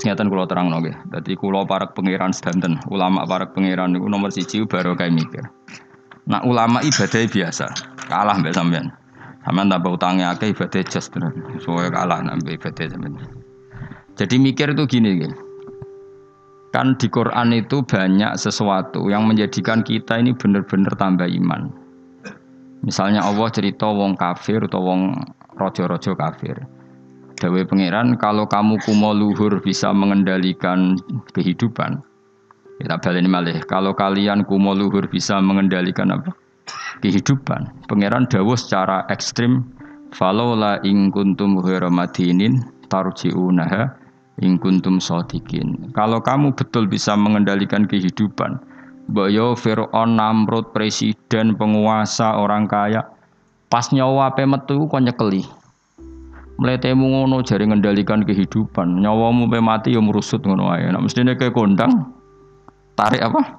Terus ngeten kula terang nggih. Dadi kula para pangeran sedanten, ulama para pangeran niku nomor siji baru kayak mikir. Nah ulama ibadah biasa, kalah mbak sampean. Sampean tambah utangnya akeh ibadah just tenan. Soalnya kalah nambah ibadah sampean. Jadi mikir itu gini gitu. Kan di Quran itu banyak sesuatu yang menjadikan kita ini benar-benar tambah iman. Misalnya Allah cerita wong kafir atau wong rojo-rojo kafir. Dawe pangeran kalau kamu kumo luhur bisa mengendalikan kehidupan. Kita balik malih. Kalau kalian kumo luhur bisa mengendalikan apa? Kehidupan. Pangeran dawuh secara ekstrim. Falola ing kuntum madinin tarji'unaha ing kuntum sodikin. Kalau kamu betul bisa mengendalikan kehidupan, Boyo Fir'aun, Namrud, presiden, penguasa, orang kaya, pas nyawa pe metu nyekeli mletemu ngono jari ngendalikan kehidupan. Nyawamu pe mati ya merusut ngono ae. Nek mestine kayak kondang tarik apa?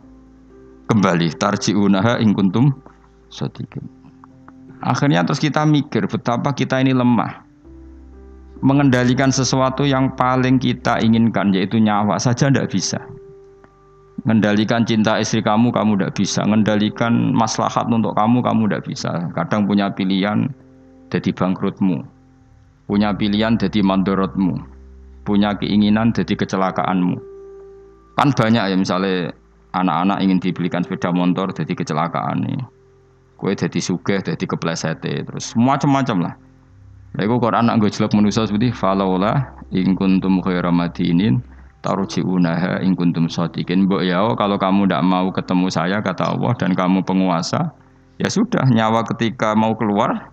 Kembali. Tarjiunaha ing kuntum sadiqin. Akhirnya terus kita mikir betapa kita ini lemah. Mengendalikan sesuatu yang paling kita inginkan yaitu nyawa saja tidak bisa. Mengendalikan cinta istri kamu, kamu tidak bisa. Mengendalikan maslahat untuk kamu, kamu tidak bisa. Kadang punya pilihan jadi bangkrutmu punya pilihan jadi mandorotmu, punya keinginan jadi kecelakaanmu. Kan banyak ya misalnya anak-anak ingin dibelikan sepeda motor jadi kecelakaan nih. Kue jadi sugih, jadi kepleset terus macam-macam lah. Lalu Quran anak gue jelek seperti falaula ing kuntum khaira madinin tarji'unaha ing kuntum shadiqin. Mbok ya kalau kamu tidak mau ketemu saya kata Allah dan kamu penguasa, ya sudah nyawa ketika mau keluar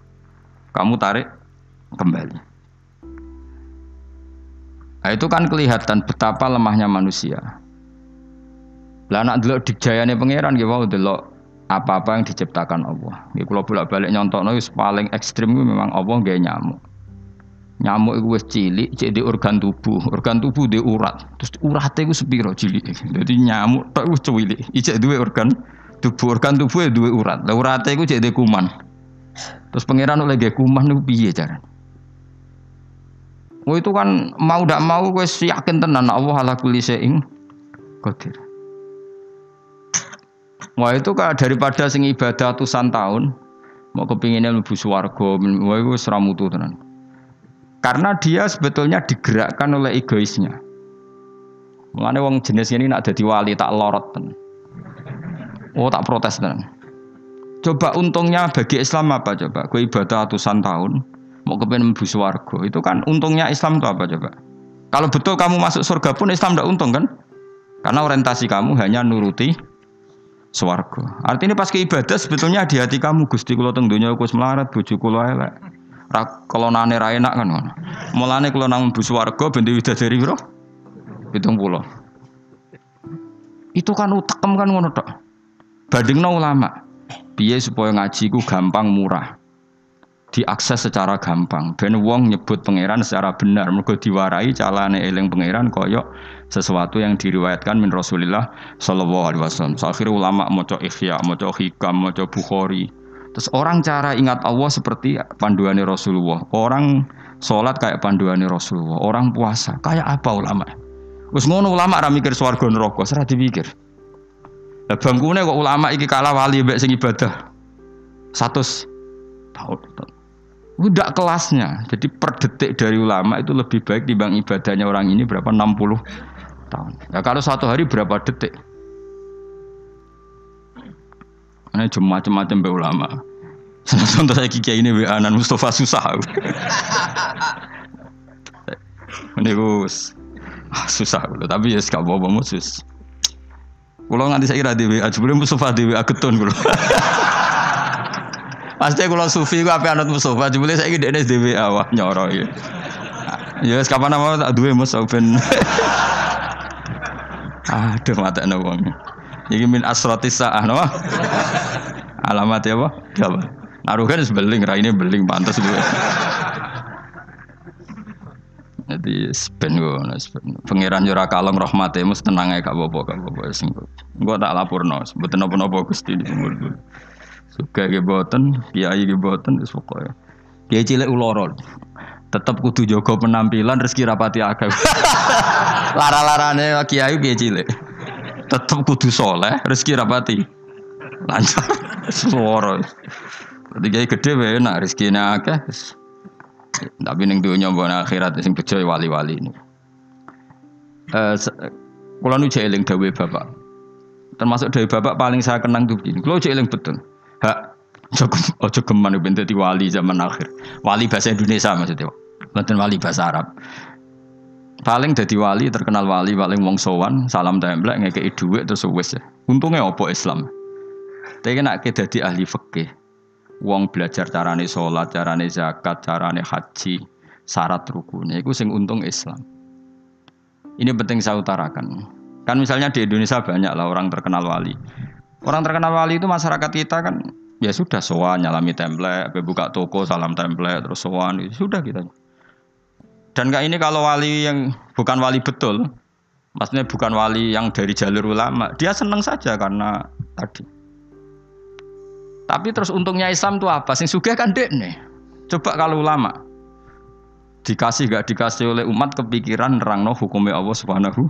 kamu tarik kembali. Nah, itu kan kelihatan betapa lemahnya manusia. Lah anak delok dijayane pangeran nggih wau delok apa-apa yang diciptakan Allah. Nggih kula bolak-balik nyontokno wis paling ekstrim memang Allah nggak nyamuk. Nyamuk itu wis cilik, cek di organ tubuh, organ tubuh di urat. Terus urate iku sepiro cilik. Jadi nyamuk tok wis cilik. Ijek duwe organ tubuh, organ tubuh duwe urat. Lah urate iku cek di kuman. Terus pangeran oleh kuman niku piye carane? Oh itu kan mau tidak mau gue yakin tenan Allah ala kulli syai'in qadir. Wah itu kan daripada sing ibadah ratusan tahun mau kepinginnya lebih swarga, wah itu seramutu tenan. Karena dia sebetulnya digerakkan oleh egoisnya. Mulane wong jenis ini nak jadi wali tak lorot tenan. Oh tak protes tenan. Coba untungnya bagi Islam apa coba? Gue ibadah ratusan tahun, mau kepengen mlebu swarga. Itu kan untungnya Islam itu apa coba? Kalau betul kamu masuk surga pun Islam tidak untung kan? Karena orientasi kamu hanya nuruti swarga. Artinya pas ke ibadah sebetulnya di hati kamu Gusti kula teng donya kus melarat bojo kula elek. Kalau nane ra enak kan. Mulane kula nang mlebu swarga ben widadari piro? 70. Itu kan utekem kan ngono tok. Bandingno ulama. Piye supaya ngaji ku gampang murah diakses secara gampang. Ben wong nyebut pangeran secara benar. Mergo diwarai calane eling pangeran koyok sesuatu yang diriwayatkan min Rasulillah sallallahu alaihi wasallam. Akhirnya ulama maca Ihya, maca Hikam, maca Bukhari. Terus orang cara ingat Allah seperti panduannya Rasulullah. Orang sholat kayak panduannya Rasulullah. Orang puasa kayak apa ulama? Wes ngono ulama ra mikir swarga neraka, ora dipikir. Lah bangkune kok ulama iki kalah wali mbek sing ibadah. Satu tahun. Udah kelasnya. Jadi per detik dari ulama itu lebih baik dibanding ibadahnya orang ini berapa 60 tahun. Ya kalau satu hari berapa detik? Ini cuma macam-macam be ulama. Contoh saya kiki ini WA Anan Mustafa susah. ini gus ah, susah tapi ya bawa musus. Kalau nganti saya kira di WA, sebelum Mustafa di WA ketun kalau. Pasti kalau sufi gue apa anut Mustafa, saya gede nih dewi awah nyoro ya. Ya kapan nama tak duwe ben. Aduh mata wong. Iki min asratis saah no. Alamat ya apa? Apa? Naruhan beling, raine beling pantas gue. Jadi sepen gue, pangeran jura kalong rahmate mus tenang aja kak bobo kak bobo gue tak lapor no, betul nopo nopo gusti di umur dulu. Suka ge boten, kiai ge boten wis pokoke. Kiai cilik uloro. Tetep kudu jaga penampilan rezeki rapati akeh. Lara-larane kiai piye cilik. Tetep kudu soleh, rezeki rapati. Lancar. Suara. Jadi kiai gede wae enak rezekine akeh. Tapi ning dunya mbon akhirat sing bejo wali-wali ini. Eh kula nu eling dawuh Bapak. Termasuk dari Bapak paling saya kenang tuh begini. Kula eling betul. Hak Jogem, ojo geman ben dadi wali zaman akhir. Wali bahasa Indonesia maksudnya. Bukan wali bahasa Arab. Paling dadi wali, terkenal wali, paling wong sowan, salam templek, ngekei duit terus wis. Untungnya opo Islam. Tapi nak ke dadi ahli fikih. Wong belajar carane sholat, carane zakat, carane haji, syarat rukunnya. Itu sing untung Islam. Ini penting saya utarakan. Kan misalnya di Indonesia banyak lah orang terkenal wali. Orang terkenal wali itu masyarakat kita kan ya sudah sowan nyalami template, buka toko salam template terus sowan ya sudah kita. Dan kayak ini kalau wali yang bukan wali betul, maksudnya bukan wali yang dari jalur ulama, dia seneng saja karena tadi. Tapi terus untungnya Islam itu apa? Sing sugih kan dek nih. Coba kalau ulama dikasih gak dikasih oleh umat kepikiran nerangno hukumnya Allah Subhanahu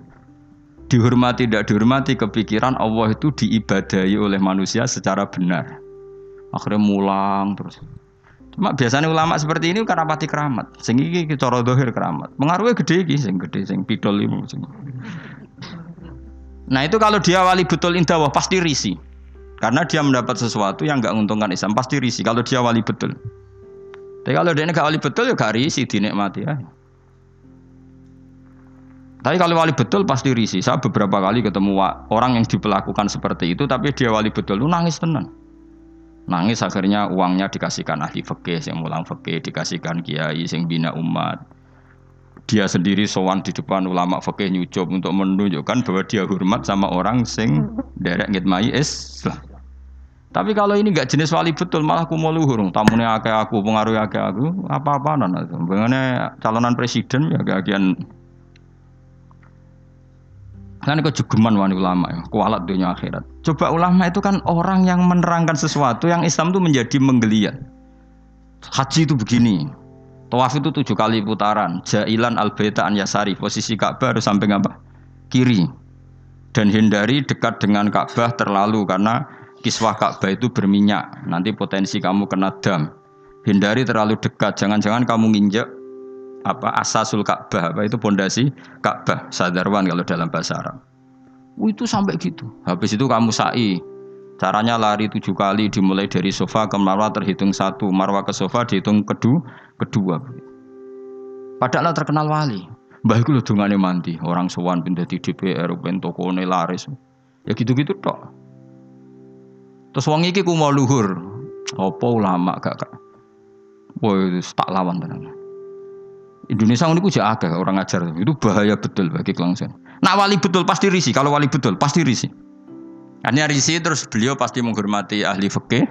dihormati tidak dihormati kepikiran Allah itu diibadahi oleh manusia secara benar. Akhirnya mulang terus. Cuma biasanya ulama seperti ini karena pati keramat. Sing iki cara dohir keramat. Pengaruhnya gede iki sing gede sing pidol nah itu kalau dia wali betul indah wah pasti risi. Karena dia mendapat sesuatu yang nggak menguntungkan Islam pasti risi kalau dia wali betul. Tapi kalau dia nggak wali betul ya gak risi dinikmati ya tapi kalau wali betul pasti risi. Saya beberapa kali ketemu orang yang diperlakukan seperti itu, tapi dia wali betul, lu nangis tenang. Nangis akhirnya uangnya dikasihkan ahli fikih, yang mulang fikih, dikasihkan kiai, yang bina umat. Dia sendiri sowan di depan ulama fikih nyucup untuk menunjukkan bahwa dia hormat sama orang sing derek ngitmai Islam. Tapi kalau ini nggak jenis wali betul, malah aku mau luhur. Tamunya akeh aku, pengaruh akeh aku, apa-apa nana. Bagaimana calonan presiden ya kagian Kan kok jugeman wani ulama ya, kualat dunia akhirat. Coba ulama itu kan orang yang menerangkan sesuatu yang Islam itu menjadi menggeliat. Haji itu begini. Tawaf itu tujuh kali putaran. Jailan al an yasari. Posisi Ka'bah harus sampai apa? Kiri. Dan hindari dekat dengan Ka'bah terlalu karena kiswah Ka'bah itu berminyak. Nanti potensi kamu kena dam. Hindari terlalu dekat. Jangan-jangan kamu nginjek apa asasul Ka'bah apa itu pondasi Ka'bah sadarwan kalau dalam bahasa Arab. Oh, itu sampai gitu. Habis itu kamu sa'i. Caranya lari tujuh kali dimulai dari sofa ke marwah terhitung satu, marwah ke sofa dihitung kedua, kedua. Padahal terkenal wali. Mbah iku lho dongane mandi, orang sowan pindah di DPR, ben tokone laris. Ya gitu-gitu tok. Terus wong iki ku mau luhur. Apa ulama gak gak. Woi, tak lawan tenan. Indonesia ini juga agak orang ngajar itu bahaya betul bagi kelangsungan. Nak wali betul pasti risi. Kalau wali betul pasti risi. Artinya risi terus beliau pasti menghormati ahli fikih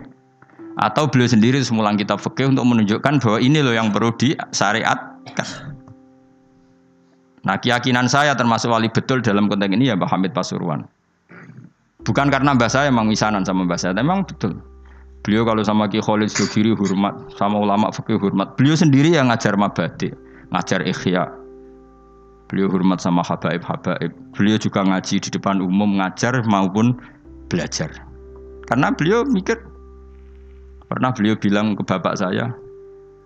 atau beliau sendiri semulang kitab fikih untuk menunjukkan bahwa ini loh yang perlu disyariatkan. Nah keyakinan saya termasuk wali betul dalam konteks ini ya Pak Hamid Pasuruan. Bukan karena mbak saya memang misanan sama mbak saya, memang betul. Beliau kalau sama Ki Khalid Sugiri hormat, sama ulama fikih hormat. Beliau sendiri yang ngajar mabadi ngajar ikhya. Beliau hormat sama habaib-habaib. Beliau juga ngaji di depan umum, ngajar maupun belajar. Karena beliau mikir, pernah beliau bilang ke bapak saya,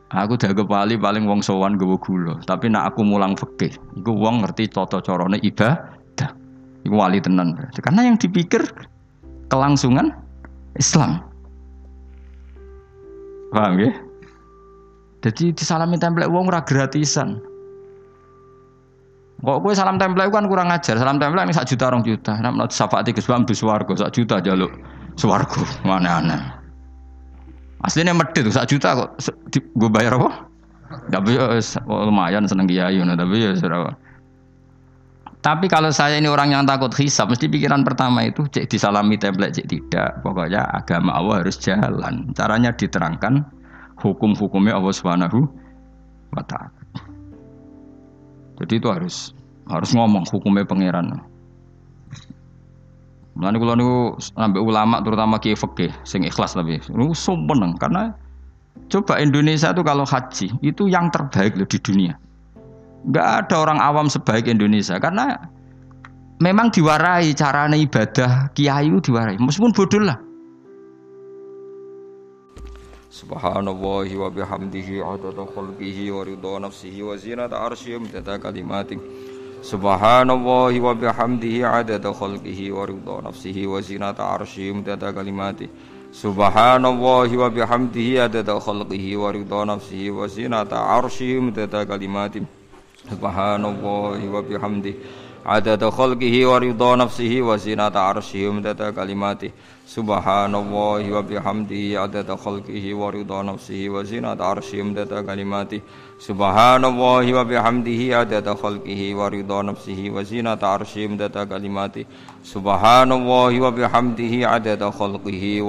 aku dah kepali paling wong sowan gue gula, tapi nak aku mulang fikih, iku wong ngerti toto corone ibadah. Iku wali tenan. Karena yang dipikir kelangsungan Islam. Paham ya? Jadi disalami template uang ora gratisan. Kok gue salam template kan kurang ajar. Salam template ini sak juta orang juta. Nek menurut syafaat Gus Bam swarga sak juta jaluk swarga. Mana aneh. Aslinya medit sak juta kok gue bayar apa? Tapi oh, lumayan seneng kiai tapi ya seraba. Tapi kalau saya ini orang yang takut hisap, mesti pikiran pertama itu cek disalami template cek tidak. Pokoknya agama Allah harus jalan. Caranya diterangkan hukum-hukumnya Allah Subhanahu wa taala. Jadi itu harus harus ngomong hukumnya pangeran. Mulane kula niku sampai ulama terutama kiai fikih sing ikhlas tapi niku seneng karena coba Indonesia itu kalau haji itu yang terbaik loh di dunia. Nggak ada orang awam sebaik Indonesia karena memang diwarai carane ibadah kiai diwarai meskipun bodoh lah. Subhanallahi wa bihamdihi adada khalqihi wa ridha nafsihi wa zinata arsyihi wa kalimatih Subhanallahi wa bihamdihi adada khalqihi wa ridha nafsihi wa zinata arsyihi wa kalimatih Subhanallahi wa bihamdihi adada khalqihi wa ridha nafsihi wa zinata arsyihi wa kalimatih Subhanallahi wa bihamdihi adada khalqihi wa ridha nafsihi wa zinata arsyihi wa kalimatih Subhanallahi wa bihamdihi adada khalqihi wa ridha nafsihi wa zinata arsyihi wa kalimatih Subhanallahi wa bihamdihi adada khalqihi wa ridha nafsihi wa zinata arsyihi wa kalimatih Subhanallahi wa bihamdihi adada khalqihi